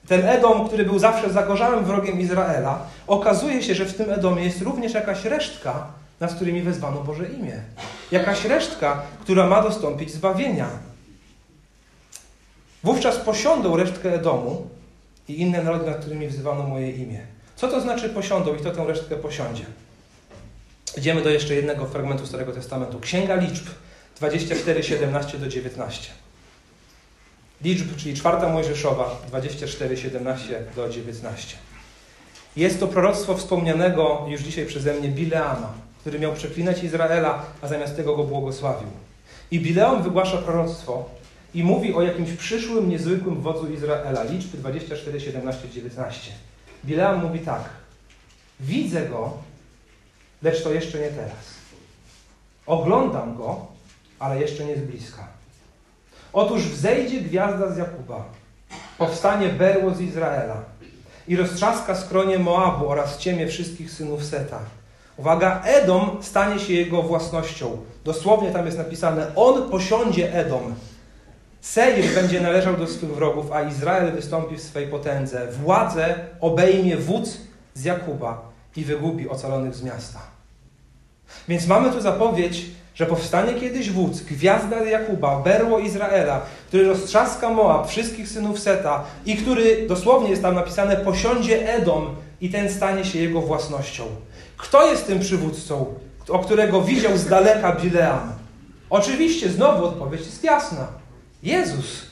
Ten Edom, który był zawsze zagorzałym wrogiem Izraela, okazuje się, że w tym Edomie jest również jakaś resztka, nad którymi wezwano Boże imię. Jakaś resztka, która ma dostąpić zbawienia. Wówczas posiądą resztkę Edomu, i inne narody, nad którymi wzywano moje imię. Co to znaczy posiądą i kto tę resztkę posiądzie? Idziemy do jeszcze jednego fragmentu Starego Testamentu. Księga Liczb 24, 17 do 19. Liczb, czyli czwarta Mojżeszowa 24, 17 do 19. Jest to proroctwo wspomnianego już dzisiaj przeze mnie Bileama, który miał przeklinać Izraela, a zamiast tego go błogosławił. I Bileam wygłasza proroctwo, i mówi o jakimś przyszłym, niezwykłym wodzu Izraela. Liczby 24, 17, 19. Bileam mówi tak. Widzę go, lecz to jeszcze nie teraz. Oglądam go, ale jeszcze nie z bliska. Otóż wzejdzie gwiazda z Jakuba, powstanie berło z Izraela i roztrzaska skronie Moabu oraz ciemię wszystkich synów Seta. Uwaga, Edom stanie się jego własnością. Dosłownie tam jest napisane, on posiądzie Edom. Seir będzie należał do swych wrogów, a Izrael wystąpi w swej potędze. Władzę obejmie wódz z Jakuba i wygubi ocalonych z miasta. Więc mamy tu zapowiedź, że powstanie kiedyś wódz, gwiazda Jakuba, berło Izraela, który roztrzaska Moab, wszystkich synów Seta i który, dosłownie jest tam napisane, posiądzie Edom i ten stanie się jego własnością. Kto jest tym przywódcą, o którego widział z daleka Bileam? Oczywiście, znowu odpowiedź jest jasna. Jezus.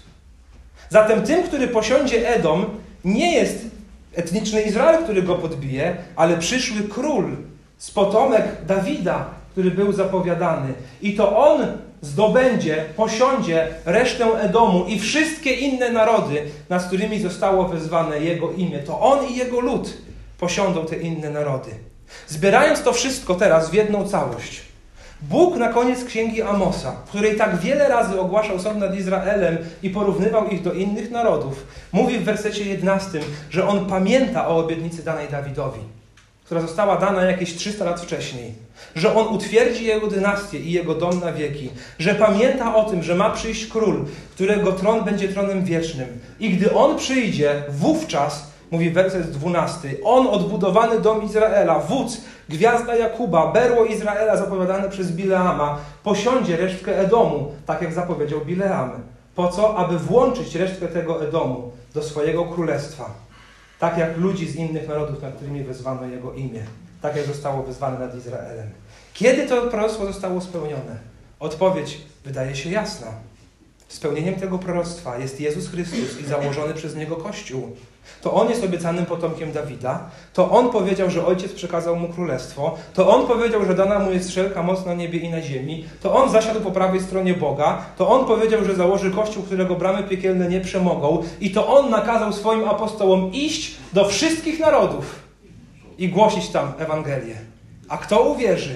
Zatem tym, który posiądzie Edom, nie jest etniczny Izrael, który go podbije, ale przyszły król z potomek Dawida, który był zapowiadany. I to on zdobędzie, posiądzie resztę Edomu i wszystkie inne narody, nad którymi zostało wezwane Jego imię, to On i Jego lud posiądą te inne narody. Zbierając to wszystko teraz w jedną całość, Bóg na koniec księgi Amosa, w której tak wiele razy ogłaszał sąd nad Izraelem i porównywał ich do innych narodów, mówi w wersecie 11, że on pamięta o obietnicy danej Dawidowi, która została dana jakieś 300 lat wcześniej, że on utwierdzi jego dynastię i jego dom na wieki, że pamięta o tym, że ma przyjść król, którego tron będzie tronem wiecznym. I gdy on przyjdzie, wówczas mówi werset 12. On odbudowany dom Izraela, wódz, gwiazda Jakuba, berło Izraela zapowiadane przez Bileama, posiądzie resztkę Edomu, tak jak zapowiedział Bileam. Po co? Aby włączyć resztkę tego Edomu do swojego królestwa. Tak jak ludzi z innych narodów, nad którymi wezwano jego imię. Tak jak zostało wezwane nad Izraelem. Kiedy to proroctwo zostało spełnione? Odpowiedź wydaje się jasna. Spełnieniem tego proroctwa jest Jezus Chrystus i założony przez Niego Kościół. To On jest obiecanym potomkiem Dawida, to On powiedział, że Ojciec przekazał Mu królestwo, to On powiedział, że dana Mu jest wszelka moc na niebie i na ziemi, to On zasiadł po prawej stronie Boga, to On powiedział, że założy Kościół, którego bramy piekielne nie przemogą i to On nakazał swoim apostołom iść do wszystkich narodów i głosić tam Ewangelię. A kto uwierzy,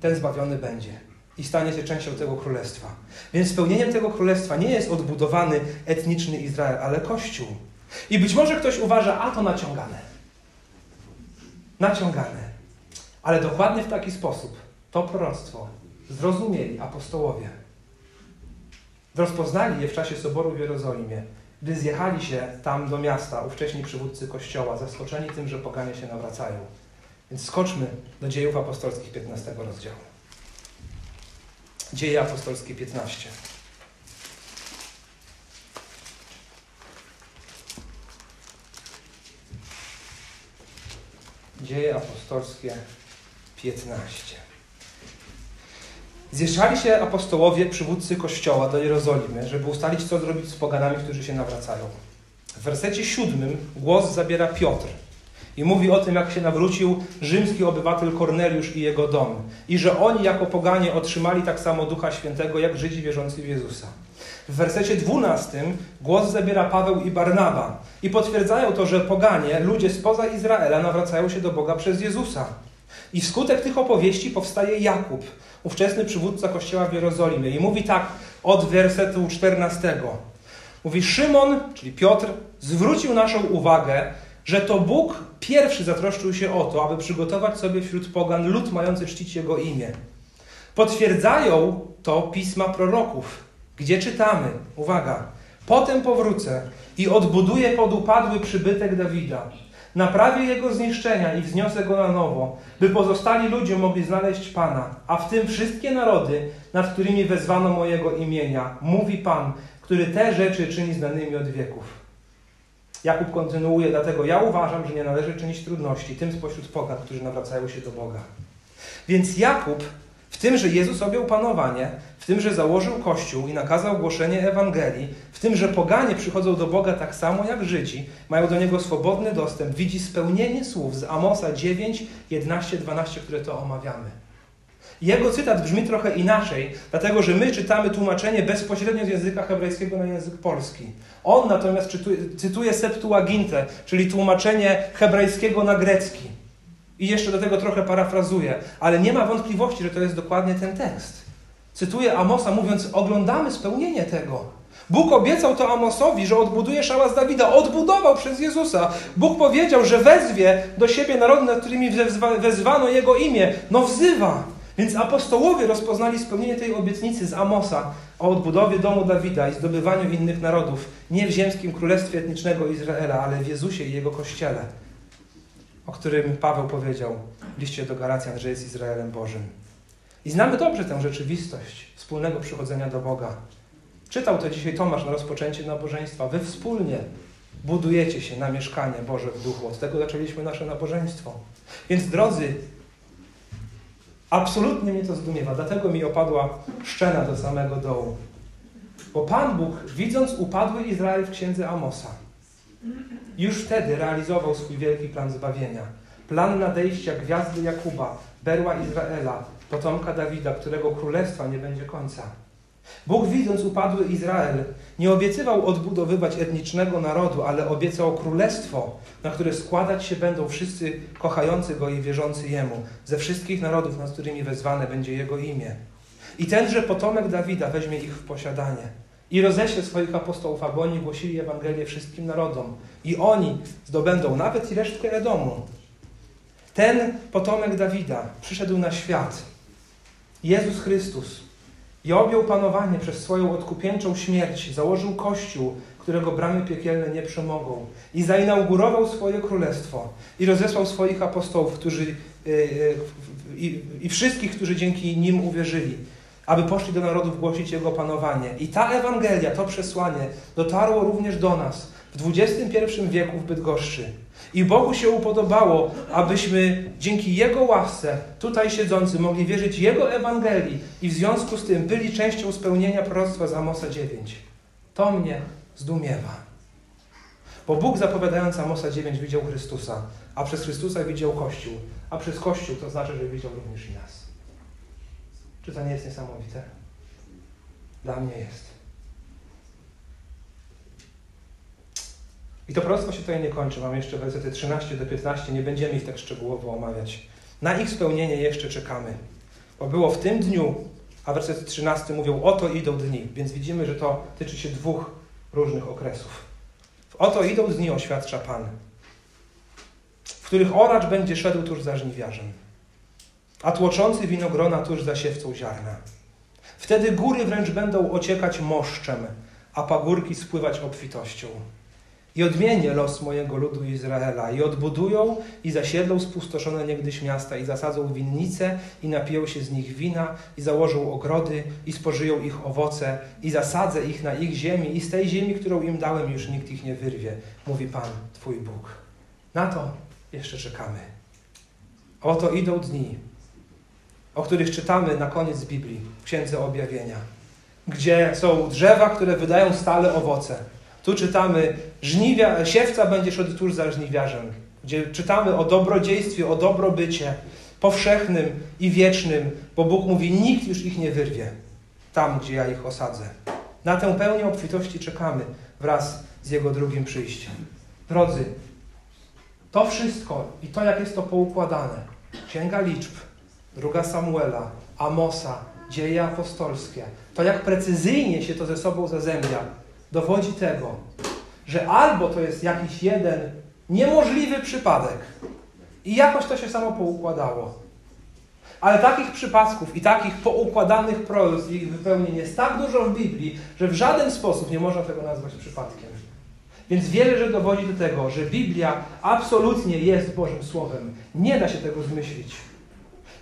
ten zbawiony będzie i stanie się częścią tego królestwa. Więc spełnieniem tego królestwa nie jest odbudowany etniczny Izrael, ale Kościół. I być może ktoś uważa, a to naciągane. Naciągane. Ale dokładnie w taki sposób to proroctwo zrozumieli apostołowie. Rozpoznali je w czasie Soboru w Jerozolimie, gdy zjechali się tam do miasta ówcześni przywódcy Kościoła, zaskoczeni tym, że poganie się nawracają. Więc skoczmy do dziejów apostolskich 15 rozdziału. Dzieje apostolskie 15. Dzieje apostolskie 15. Zjeżdżali się apostołowie, przywódcy kościoła do Jerozolimy, żeby ustalić, co zrobić z poganami, którzy się nawracają. W wersecie siódmym głos zabiera Piotr i mówi o tym, jak się nawrócił rzymski obywatel Korneliusz i jego dom. I że oni jako poganie otrzymali tak samo Ducha Świętego, jak Żydzi wierzący w Jezusa. W wersecie 12 głos zabiera Paweł i Barnaba i potwierdzają to, że poganie, ludzie spoza Izraela nawracają się do Boga przez Jezusa. I wskutek tych opowieści powstaje Jakub, ówczesny przywódca kościoła w Jerozolimie. I mówi tak od wersetu 14. Mówi Szymon, czyli Piotr, zwrócił naszą uwagę, że to Bóg pierwszy zatroszczył się o to, aby przygotować sobie wśród pogan lud mający czcić Jego imię. Potwierdzają to pisma proroków, gdzie czytamy, uwaga, potem powrócę i odbuduję podupadły przybytek Dawida, naprawię jego zniszczenia i wzniosę go na nowo, by pozostali ludzie mogli znaleźć Pana, a w tym wszystkie narody, nad którymi wezwano mojego imienia, mówi Pan, który te rzeczy czyni znanymi od wieków. Jakub kontynuuje, dlatego ja uważam, że nie należy czynić trudności tym spośród pogan, którzy nawracają się do Boga. Więc Jakub w tym, że Jezus objął panowanie, w tym, że założył Kościół i nakazał głoszenie Ewangelii, w tym, że poganie przychodzą do Boga tak samo jak Żydzi, mają do Niego swobodny dostęp, widzi spełnienie słów z Amosa 9, 11, 12, które to omawiamy. Jego cytat brzmi trochę inaczej, dlatego że my czytamy tłumaczenie bezpośrednio z języka hebrajskiego na język polski. On natomiast cytuje Septuagintę, czyli tłumaczenie hebrajskiego na grecki. I jeszcze do tego trochę parafrazuje, ale nie ma wątpliwości, że to jest dokładnie ten tekst. Cytuję Amosa, mówiąc: Oglądamy spełnienie tego. Bóg obiecał to Amosowi, że odbuduje szałas Dawida. Odbudował przez Jezusa. Bóg powiedział, że wezwie do siebie narody, nad którymi wezwano Jego imię. No wzywa. Więc apostołowie rozpoznali spełnienie tej obietnicy z Amosa o odbudowie domu Dawida i zdobywaniu innych narodów, nie w ziemskim królestwie etnicznego Izraela, ale w Jezusie i Jego Kościele, o którym Paweł powiedział w liście do Galacjan, że jest Izraelem Bożym. I znamy dobrze tę rzeczywistość wspólnego przychodzenia do Boga. Czytał to dzisiaj Tomasz na rozpoczęcie nabożeństwa. Wy wspólnie budujecie się na mieszkanie Boże w duchu. Od tego zaczęliśmy nasze nabożeństwo. Więc drodzy, Absolutnie mnie to zdumiewa, dlatego mi opadła szczena do samego dołu. Bo Pan Bóg, widząc upadły Izrael w księdze Amosa, już wtedy realizował swój wielki plan zbawienia. Plan nadejścia gwiazdy Jakuba, berła Izraela, potomka Dawida, którego królestwa nie będzie końca. Bóg widząc upadły Izrael, nie obiecywał odbudowywać etnicznego narodu, ale obiecał królestwo, na które składać się będą wszyscy kochający Go i wierzący Jemu, ze wszystkich narodów, nad którymi wezwane będzie Jego imię. I tenże potomek Dawida weźmie ich w posiadanie i roześle swoich apostołów, aby oni głosili Ewangelię wszystkim narodom. I oni zdobędą nawet i resztkę Edomu. Ten potomek Dawida przyszedł na świat. Jezus Chrystus i objął panowanie przez swoją odkupieńczą śmierć, założył Kościół, którego bramy piekielne nie przemogą i zainaugurował swoje królestwo i rozesłał swoich apostołów, którzy, yy, i, i wszystkich, którzy dzięki nim uwierzyli, aby poszli do narodów głosić Jego panowanie. I ta Ewangelia, to przesłanie dotarło również do nas w XXI wieku w Bydgoszczy. I Bogu się upodobało, abyśmy dzięki Jego łasce, tutaj siedzący, mogli wierzyć Jego Ewangelii i w związku z tym byli częścią spełnienia proroctwa z Amosa 9. To mnie zdumiewa. Bo Bóg zapowiadając Amosa 9 widział Chrystusa, a przez Chrystusa widział Kościół, a przez Kościół to znaczy, że widział również i nas. Czy to nie jest niesamowite? Dla mnie jest. I to proroctwo się tutaj nie kończy. Mam jeszcze wersety 13 do 15. Nie będziemy ich tak szczegółowo omawiać. Na ich spełnienie jeszcze czekamy. Bo było w tym dniu, a werset 13 mówią, oto idą dni. Więc widzimy, że to tyczy się dwóch różnych okresów. Oto idą dni, oświadcza Pan, w których oracz będzie szedł tuż za żniwiarzem, a tłoczący winogrona tuż za siewcą ziarna. Wtedy góry wręcz będą ociekać moszczem, a pagórki spływać obfitością. I odmienię los mojego ludu Izraela i odbudują i zasiedlą spustoszone niegdyś miasta i zasadzą winnice i napiją się z nich wina i założą ogrody i spożyją ich owoce i zasadzę ich na ich ziemi i z tej ziemi, którą im dałem już nikt ich nie wyrwie, mówi Pan, Twój Bóg. Na to jeszcze czekamy. Oto idą dni, o których czytamy na koniec Biblii, w Księdze Objawienia, gdzie są drzewa, które wydają stale owoce, tu czytamy, żniwia, siewca będzie szedł tuż za żniwiarzem, gdzie czytamy o dobrodziejstwie, o dobrobycie powszechnym i wiecznym, bo Bóg mówi, nikt już ich nie wyrwie tam, gdzie ja ich osadzę. Na tę pełnię obfitości czekamy wraz z Jego drugim przyjściem. Drodzy, to wszystko i to, jak jest to poukładane, Księga Liczb, druga Samuela, Amosa, Dzieje Apostolskie, to jak precyzyjnie się to ze sobą zazębia, dowodzi tego, że albo to jest jakiś jeden niemożliwy przypadek i jakoś to się samo poukładało. Ale takich przypadków i takich poukładanych proroctw i ich wypełnień jest tak dużo w Biblii, że w żaden sposób nie można tego nazwać przypadkiem. Więc wiele rzeczy dowodzi do tego, że Biblia absolutnie jest Bożym Słowem. Nie da się tego zmyślić.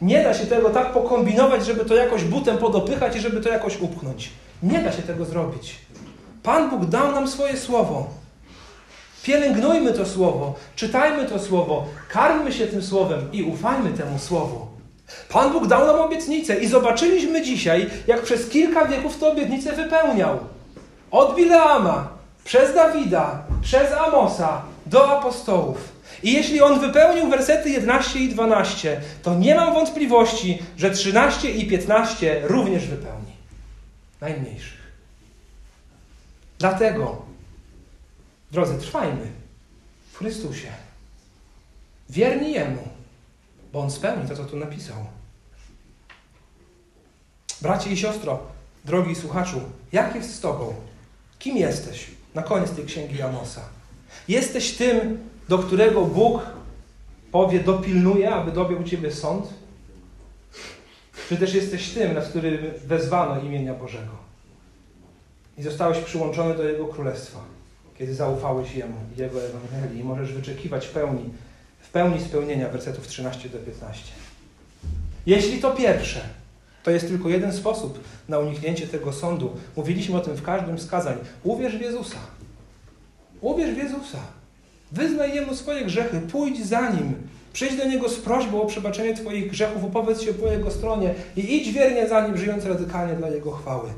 Nie da się tego tak pokombinować, żeby to jakoś butem podopychać i żeby to jakoś upchnąć. Nie da się tego zrobić. Pan Bóg dał nam swoje słowo. Pielęgnujmy to słowo, czytajmy to słowo, karmmy się tym słowem i ufajmy temu słowu. Pan Bóg dał nam obietnicę i zobaczyliśmy dzisiaj, jak przez kilka wieków tę obietnicę wypełniał. Od Bileama, przez Dawida, przez Amosa do apostołów. I jeśli on wypełnił wersety 11 i 12, to nie mam wątpliwości, że 13 i 15 również wypełni. Najmniejszy. Dlatego, drodzy, trwajmy w Chrystusie. Wierni Jemu, bo On spełni to, co tu napisał. Bracie i siostro, drogi słuchaczu, jak jest z Tobą? Kim jesteś? Na koniec tej księgi Amosa. Jesteś tym, do którego Bóg powie, dopilnuje, aby dobił Ciebie sąd? Czy też jesteś tym, nad którym wezwano imienia Bożego? i zostałeś przyłączony do Jego Królestwa, kiedy zaufałeś Jemu i Jego Ewangelii i możesz wyczekiwać pełni, w pełni spełnienia wersetów 13 do 15. Jeśli to pierwsze, to jest tylko jeden sposób na uniknięcie tego sądu. Mówiliśmy o tym w każdym z kazań. Uwierz w Jezusa. Uwierz w Jezusa. Wyznaj Jemu swoje grzechy, pójdź za Nim. Przyjdź do Niego z prośbą o przebaczenie Twoich grzechów, opowiedz się po Jego stronie i idź wiernie za Nim, żyjąc radykalnie dla Jego chwały.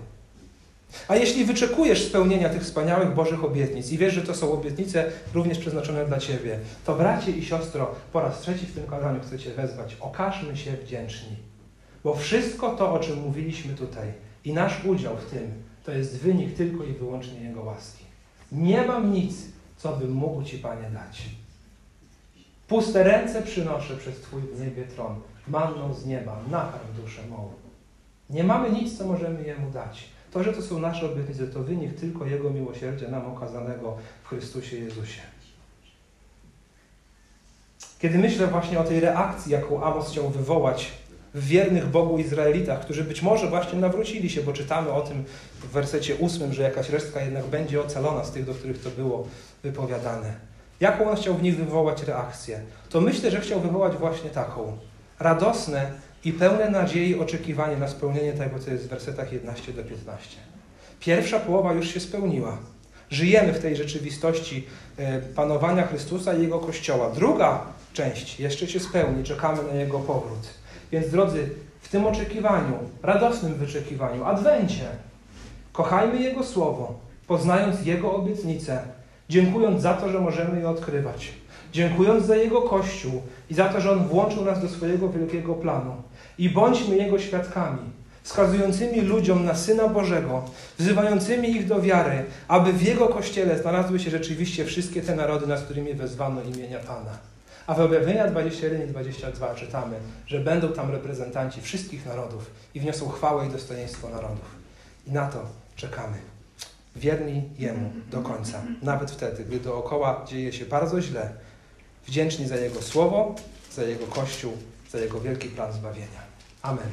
A jeśli wyczekujesz spełnienia tych wspaniałych Bożych obietnic i wiesz, że to są obietnice również przeznaczone dla Ciebie, to bracie i siostro, po raz trzeci w tym kazaniu chcę Cię wezwać. Okażmy się wdzięczni. Bo wszystko to, o czym mówiliśmy tutaj i nasz udział w tym, to jest wynik tylko i wyłącznie Jego łaski. Nie mam nic, co bym mógł Ci, Panie, dać. Puste ręce przynoszę przez Twój w niebie tron, manną z nieba, nakarm duszę mą. Nie mamy nic, co możemy Jemu dać. To, że to są nasze obietnice, to wynik tylko Jego miłosierdzia nam okazanego w Chrystusie Jezusie. Kiedy myślę właśnie o tej reakcji, jaką Amos chciał wywołać w wiernych Bogu Izraelitach, którzy być może właśnie nawrócili się, bo czytamy o tym w wersecie ósmym, że jakaś resztka jednak będzie ocalona z tych, do których to było wypowiadane. Jaką on chciał w nich wywołać reakcję? To myślę, że chciał wywołać właśnie taką. Radosne i pełne nadziei oczekiwanie na spełnienie tego, co jest w wersetach 11 do 15. Pierwsza połowa już się spełniła. Żyjemy w tej rzeczywistości e, panowania Chrystusa i Jego Kościoła. Druga część jeszcze się spełni, czekamy na Jego powrót. Więc drodzy, w tym oczekiwaniu, radosnym wyczekiwaniu, adwencie, kochajmy Jego Słowo, poznając Jego obietnice, dziękując za to, że możemy je odkrywać, dziękując za Jego Kościół i za to, że On włączył nas do swojego wielkiego planu. I bądźmy Jego świadkami, wskazującymi ludziom na Syna Bożego, wzywającymi ich do wiary, aby w Jego Kościele znalazły się rzeczywiście wszystkie te narody, nad którymi wezwano imienia Pana. A w objawienia 21 i 22 czytamy, że będą tam reprezentanci wszystkich narodów i wniosą chwałę i dostojeństwo narodów. I na to czekamy. Wierni Jemu do końca, nawet wtedy, gdy dookoła dzieje się bardzo źle. Wdzięczni za Jego Słowo, za Jego Kościół, za Jego wielki plan zbawienia. Amen.